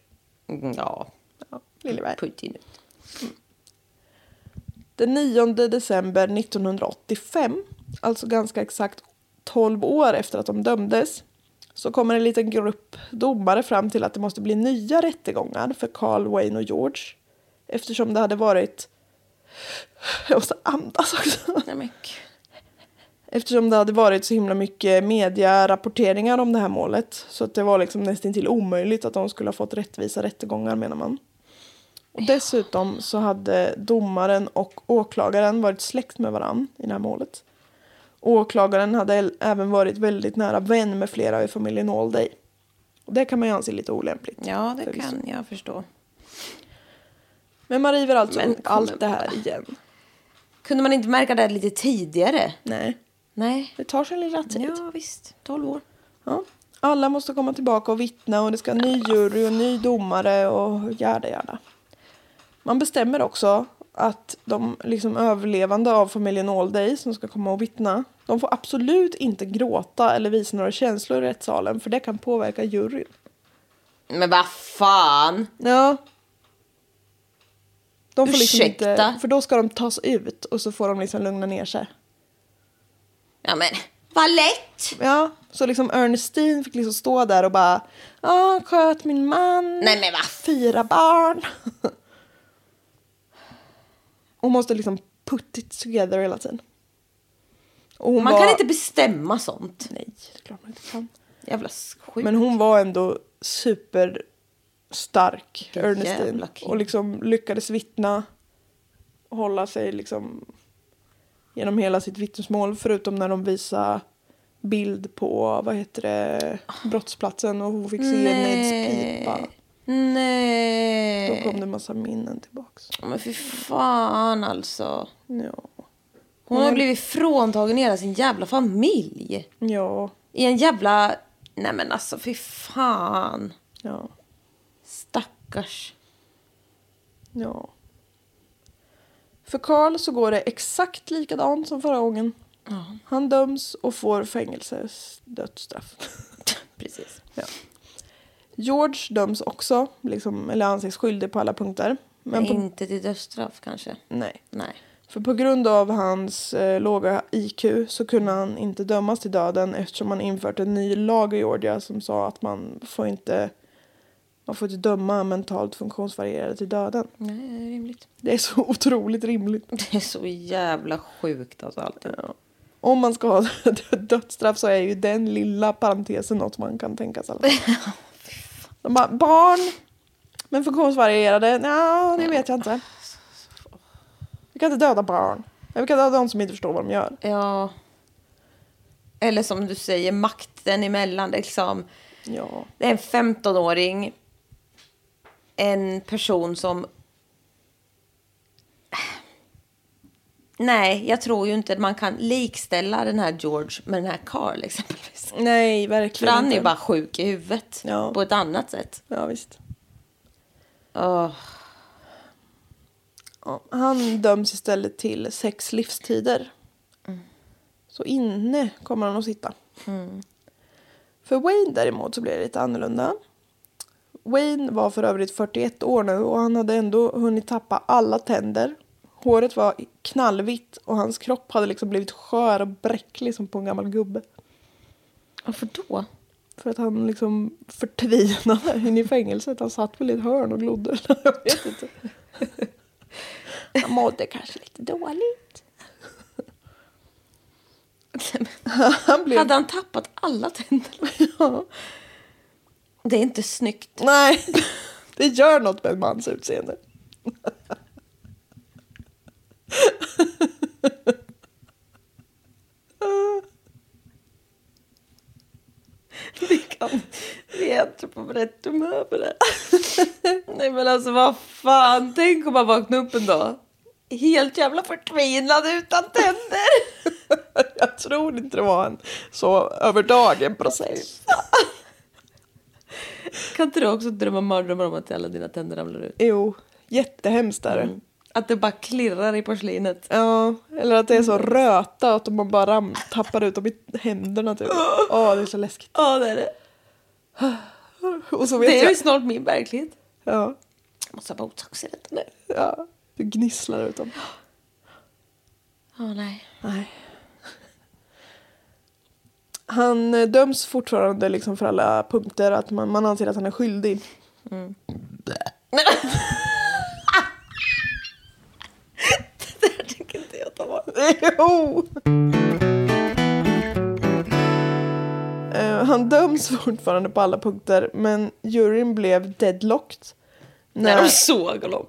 Mm, Ja. Ja, Lilleberg. Putin. Den 9 december 1985, alltså ganska exakt 12 år efter att de dömdes, så kommer en liten grupp domare fram till att det måste bli nya rättegångar för Carl, Wayne och George. Eftersom det hade varit... Jag måste andas också. Nej, men... Eftersom det hade varit så himla mycket mediarapporteringar om det här målet. Så att det var liksom nästan till omöjligt att de skulle ha fått rättvisa rättegångar menar man. Och dessutom så hade domaren och åklagaren varit släkt med varann i det här målet. Åklagaren hade även varit väldigt nära vän med flera i familjen Allday. Och det kan man ju anse lite olämpligt. Ja, det kan jag förstå. Men man river alltså Men upp allt det här igen. Kunde man inte märka det lite tidigare? Nej, Nej. det tar sin lilla tid. Ja, visst. 12 år. Ja. Alla måste komma tillbaka och vittna och det ska ny jury och ny domare och jada jada. Man bestämmer också att de liksom överlevande av familjen Allday som ska komma och vittna, de får absolut inte gråta eller visa några känslor i rättssalen för det kan påverka juryn. Men vad fan! Ja. De får liksom Ursäkta? inte, för då ska de tas ut och så får de liksom lugna ner sig. Ja, men vad lätt! Ja, så liksom Ernestine fick liksom stå där och bara Ja, sköt min man. Nej, men vad Fyra barn. Hon måste liksom put it together hela tiden. Man var... kan inte bestämma sånt. Nej, det är klart man inte kan. Jävla sjukt. Men hon var ändå superstark, Jävla Ernestine. Och liksom lyckades vittna. Hålla sig liksom genom hela sitt vittnesmål. Förutom när de visade bild på, vad heter det, brottsplatsen. Och hon fick se Neds pipa. Nej. Då kom det massa minnen tillbaks. Men fy fan alltså. Ja. Hon har blivit fråntagen hela sin jävla familj. Ja. I en jävla... Nej men alltså fy fan. Ja. Stackars. Ja. För Karl så går det exakt likadant som förra gången. Han döms och får fängelses dödsstraff. Precis. ja. George döms också, liksom, eller anses skyldig på alla punkter. Men på, Inte till dödsstraff kanske. nej. Nej. För på grund av hans eh, låga IQ så kunde han inte dömas till döden eftersom man infört en ny lag i Georgia som sa att man får inte, man får inte döma mentalt funktionsvarierade till döden. Nej, det är rimligt. Det är så otroligt rimligt. Det är så jävla sjukt alltså alltid. Ja. Om man ska ha dödsstraff så är ju den lilla parentesen något man kan tänka sig. De bara, barn men funktionsvarierade? Ja, det vet jag inte. Vi kan inte döda barn. Vi kan döda de som inte förstår vad de gör. Ja. Eller som du säger, makten emellan. Liksom... Ja. Det är en 15-åring. En person som... Nej, jag tror ju inte att man kan likställa den här George med den här Carl exempelvis. Nej, För verkligen han är inte. ju bara sjuk i huvudet. Ja. På ett annat sätt. Ja, visst. Åh. Ja, han döms istället till sex livstider. Så inne kommer han att sitta. För Wayne däremot så blir det lite annorlunda. Wayne var för övrigt 41 år nu och han hade ändå hunnit tappa alla tänder. Håret var knallvitt och hans kropp hade liksom blivit skör och bräcklig som på en gammal gubbe. Varför då? För att han liksom förtvinade inne i fängelset. Han satt väl i ett hörn och glodde. Jag vet inte. Han mådde kanske lite dåligt. Han blev... Hade han tappat alla tänder? Ja. Det är inte snyggt. Nej, det gör något med en mans utseende. Vi, kan, vi är inte på rätt humör för det. Nej men alltså vad fan, tänk om man vaknar upp en dag. Helt jävla förtvinad utan tänder. Jag tror inte det var en så över dagen process. Kan inte du också drömma mardrömmar om att alla dina tänder ramlar ut? Jo, jättehemskt är det. Att det bara klirrar i porslinet. Ja, eller att det är så röta att man bara ram, tappar ut dem i händerna typ. Åh, det är så läskigt. Ja det är det. Och så vet Det är ju jag... snart min verklighet. Ja, Jag måste ha botox i tänderna. ja. Du gnisslar ut dem. Åh nej. Nej. Han döms fortfarande liksom för alla punkter att man, man anser att han är skyldig. Det tycker inte jag ta bort. Jo! Eh, Han döms fortfarande på alla punkter men juryn blev deadlocked. När de såg honom.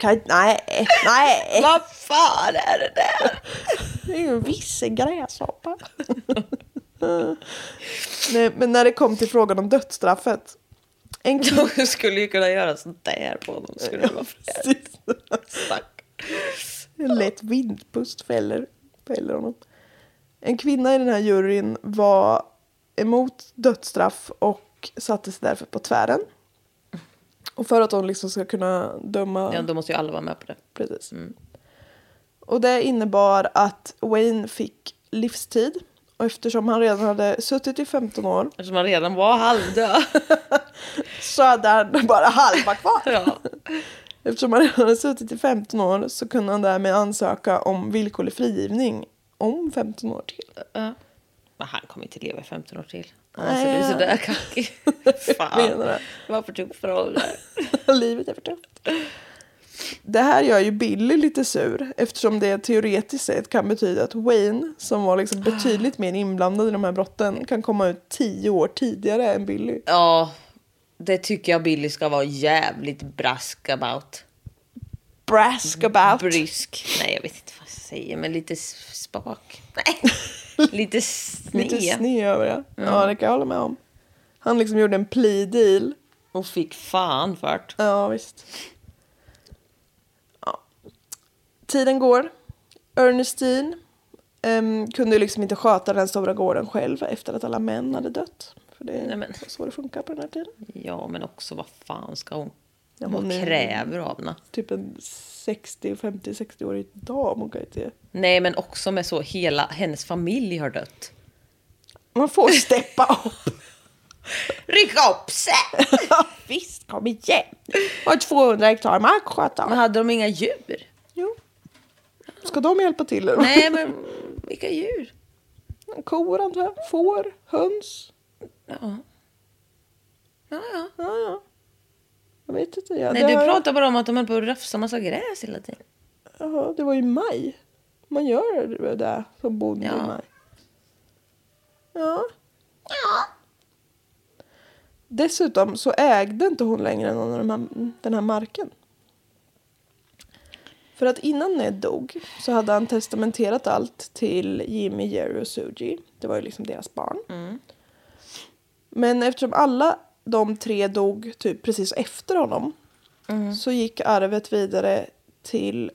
Kan Nej, nej. Vad fan är det där? Det är ju en visse gräshoppa. Nej, men när det kom till frågan om dödsstraffet. En kvinna... De skulle ju kunna göra sånt där på honom. Skulle det vara. Stack. En lätt vindpust fäller, fäller honom. En kvinna i den här juryn var emot dödsstraff och satte sig därför på tvären. Och för att hon liksom ska kunna döma... Ja, då måste ju alla vara med på det. Precis. Och det innebar att Wayne fick livstid. Och eftersom han redan hade suttit i 15 år Eftersom han redan var halvdöd. så hade han bara halva kvar. ja. Eftersom han redan hade suttit i 15 år så kunde han därmed ansöka om villkorlig frigivning om 15 år till. Men han kommer inte leva i 15 år till. Nej, ser ja. sådär kackig. Fan. det. Vad för tuff för ålder. Livet är för tufft. Det här gör ju Billy lite sur eftersom det teoretiskt sett kan betyda att Wayne, som var liksom betydligt mer inblandad i de här brotten, kan komma ut tio år tidigare än Billy. Ja, det tycker jag Billy ska vara jävligt brask about. Brask about. Brysk. Nej, jag vet inte vad jag säger, men lite spak. Nej, lite sned. Lite sned över det. Ja, det kan jag hålla med om. Han liksom gjorde en plea deal. Och fick fan fart. Ja, visst. Tiden går. Ernestine ehm, kunde liksom inte sköta den stora gården själv efter att alla män hade dött. För det är Nej, så det funkar på den här tiden. Ja, men också vad fan ska hon... Ja, vad kräver av henne? Typ en 60, 50, 60-årig dam. Hon kan inte... Nej, men också med så hela hennes familj har dött. Man får steppa upp. Rycka upp sig! Visst, kom igen. Har 200 hektar mark sköta. Men hade de inga djur? Ska de hjälpa till? eller? Nej, men vilka djur? Kor, antar jag. Får, höns. Ja. Ja, ja. Ja, ja. Jag vet inte. Ja, Nej, du har- pratar bara om att de höll på att rafsa massa gräs hela tiden. Jaha, det var i maj. Man gör det där som bonde i Ja. maj. Ja. Dessutom så ägde inte hon längre någon av de här, den här marken. För att innan Ned dog så hade han testamenterat allt till Jimmy, Jerry och Suji. Det var ju liksom deras barn. Men eftersom alla de tre dog typ precis efter honom så gick arvet vidare till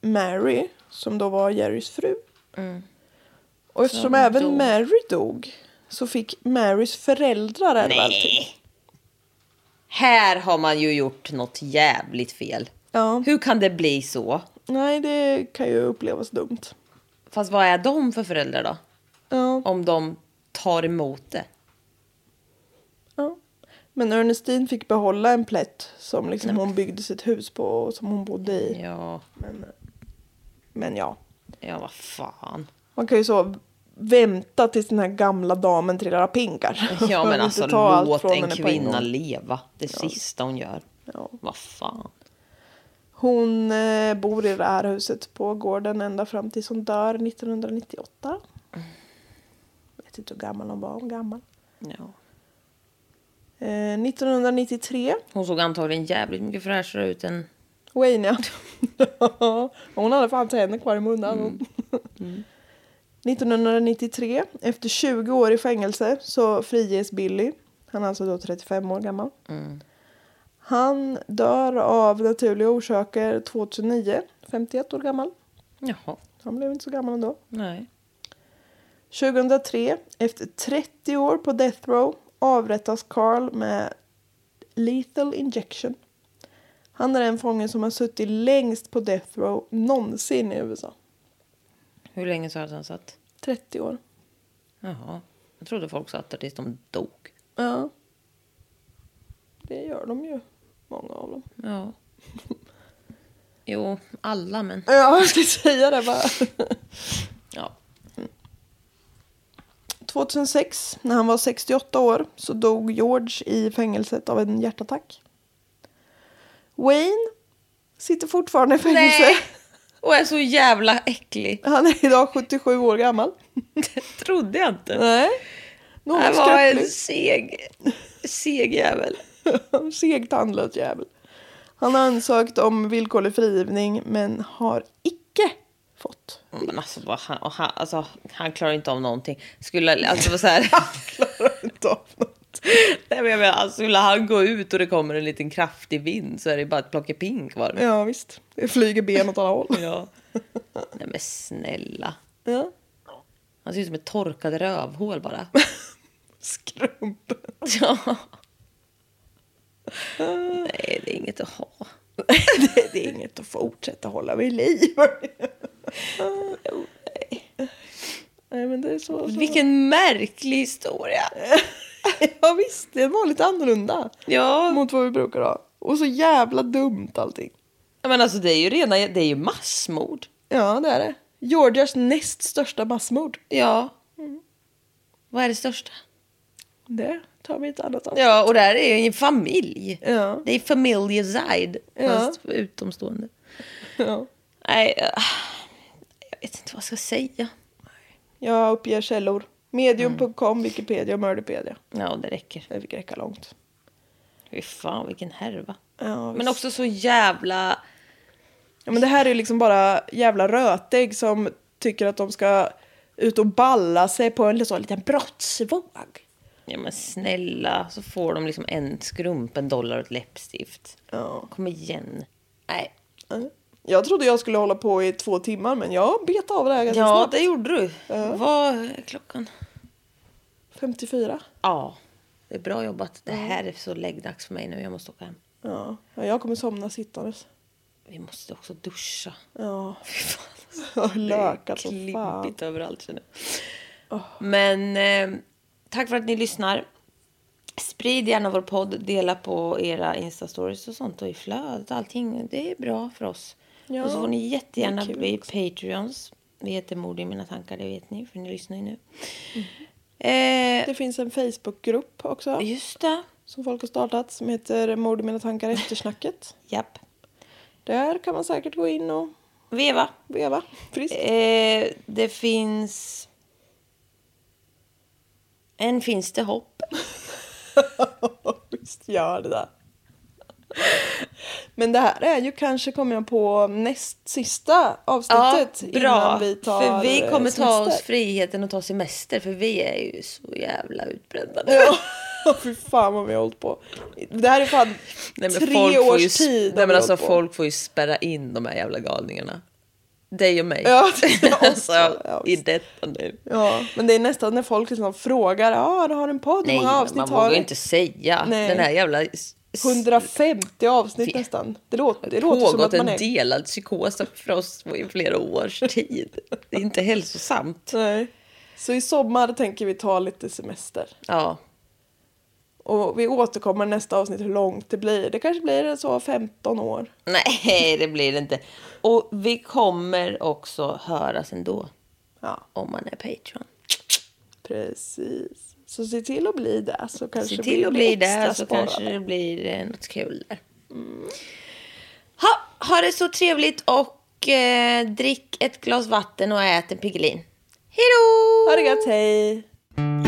Mary som då var Jerrys fru. Och eftersom Som även dog. Mary dog så fick Marys föräldrar ärva allting. Här har man ju gjort något jävligt fel. Ja. Hur kan det bli så? Nej, det kan ju upplevas dumt. Fast vad är de för föräldrar då? Ja, Om de tar emot det. ja. Men Ernestine fick behålla en plätt som liksom hon byggde sitt hus på och som hon bodde i. Ja, Men, men ja, ja vad fan. man kan ju så vänta tills den här gamla damen trillar av pinkar. Ja men alltså låt en kvinna leva. Det sista hon gör. Ja. Vad fan. Hon eh, bor i det här huset på gården ända fram tills hon dör 1998. Jag vet inte hur gammal hon var. Hon gammal. Ja. Eh, 1993. Hon såg antagligen jävligt mycket fräschare ut än... Wayne ja. hon hade fan tänder kvar i munnen. 1993, efter 20 år i fängelse, så friges Billy. Han är alltså då 35 år gammal. Han dör av naturliga orsaker 2009, 51 år gammal. Jaha. Han blev inte så gammal ändå. Nej. 2003, efter 30 år på death row, avrättas Carl med lethal injection. Han är den fången som har suttit längst på death row någonsin i USA. Hur länge hade han satt? 30 år. Jaha. Jag trodde folk satt där tills de dog. Ja. Det gör de ju, många av dem. Ja. Jo, alla men. Ja, jag ska säga det bara. Ja. 2006, när han var 68 år, så dog George i fängelset av en hjärtattack. Wayne sitter fortfarande i fängelse. Nej. Och är så jävla äcklig. Han är idag 77 år gammal. Det trodde jag inte. Nej. Någon Han var en skröplig. seg, seg jävel. Seg tandlös jävel. Han har ansökt om villkorlig frigivning men har icke fått. Men alltså, vad han, och han, alltså, han klarar inte av någonting. Skulle, alltså, så här, Inte av något. Nej, men jag menar, alltså, skulle han gå ut och det kommer en liten kraftig vind så är det bara ett plockepinn kvar. Ja visst. Det flyger ben åt alla håll. Ja. Nej men snälla. Ja. Han ser ut som ett torkat rövhål bara. Skrumpen. Ja. Nej, det är inget att ha. det, det är inget att fortsätta hålla vid liv. Nej men det är så. så. Vilken märklig historia. Ja visst, det var lite annorlunda. Ja. Mot vad vi brukar ha. Och så jävla dumt allting. Men alltså det är ju rena, det är ju massmord. Ja det är det. Georgias näst största massmord. Ja. Vad är det största? Det tar vi ett annat avsnitt. Ja, och det här är ju en familj. Ja. Det är familjezide, Ja. fast utomstående. Ja. Nej, jag vet inte vad jag ska säga. Jag uppger källor. Medium.com, Wikipedia och Murderpedia. Ja, det räcker. Det fick räcka långt. Fy fan, vilken härva. Ja, Men också så jävla... Ja, men det här är ju liksom bara jävla rötägg som tycker att de ska ut och balla sig på en liten brottsvåg. Ja men snälla, så får de liksom en skrumpen dollar och ett läppstift. Ja. Kom igen. Nej. Jag trodde jag skulle hålla på i två timmar men jag bet av det här ganska Ja, snabbt. det gjorde du. Vad är klockan? 54. Ja, det är bra jobbat. Det här är så läggdags för mig nu. Jag måste åka hem. Ja. ja, jag kommer somna sittandes. Vi måste också duscha. Ja, Fy fan. har lökat som fan. överallt känner jag. Men eh, tack för att ni lyssnar. Sprid gärna vår podd. Dela på era Insta-stories och sånt och i flödet. Allting. Det är bra för oss. Ja, och så får ni jättegärna bli. Patreons. Vi heter Mord i mina tankar, det vet ni. För ni lyssnar ju nu. Mm. Eh, Det finns en Facebookgrupp också just det. som folk har startat som heter Mord i mina tankar eftersnacket. Japp. Där kan man säkert gå in och Veva. veva friskt. Eh, det finns... Än finns det hopp. Visst gör det där. Men det här är ju kanske, kommer jag på, näst sista avsnittet bra. innan vi tar för vi eh, kommer ta oss semester. friheten att ta semester. För vi är ju så jävla utbrända nu. Ja, fy fan vad vi har hållit på. Det här är fan Nej, tre års tid. Nej, men alltså, folk får ju spärra in de här jävla galningarna. Dig och mig. Ja, det alltså, Ja, i detta nu. Ja, men det är nästan när folk liksom frågar, ja du har en podd, Nej, många avsnitt man har vågar du? ju inte säga. Nej. Den här jävla... s- s- 150 avsnitt Fe- nästan. Det låter, det Det låter som pågått att man en är... delad psykos för oss i flera års tid. Det är inte hälsosamt. Nej. Så i sommar tänker vi ta lite semester. Ja, Och vi återkommer nästa avsnitt hur långt det blir. Det kanske blir så 15 år. nej det blir det inte. Och vi kommer också höras ändå. Ja, Om man är Patreon. precis. Så se till att bli det. Så kanske Se till att bli där så kanske det blir eh, något kul där. Ha, ha det så trevligt och eh, drick ett glas vatten och ät en Piggelin. Hej då! Ha det gött, hej!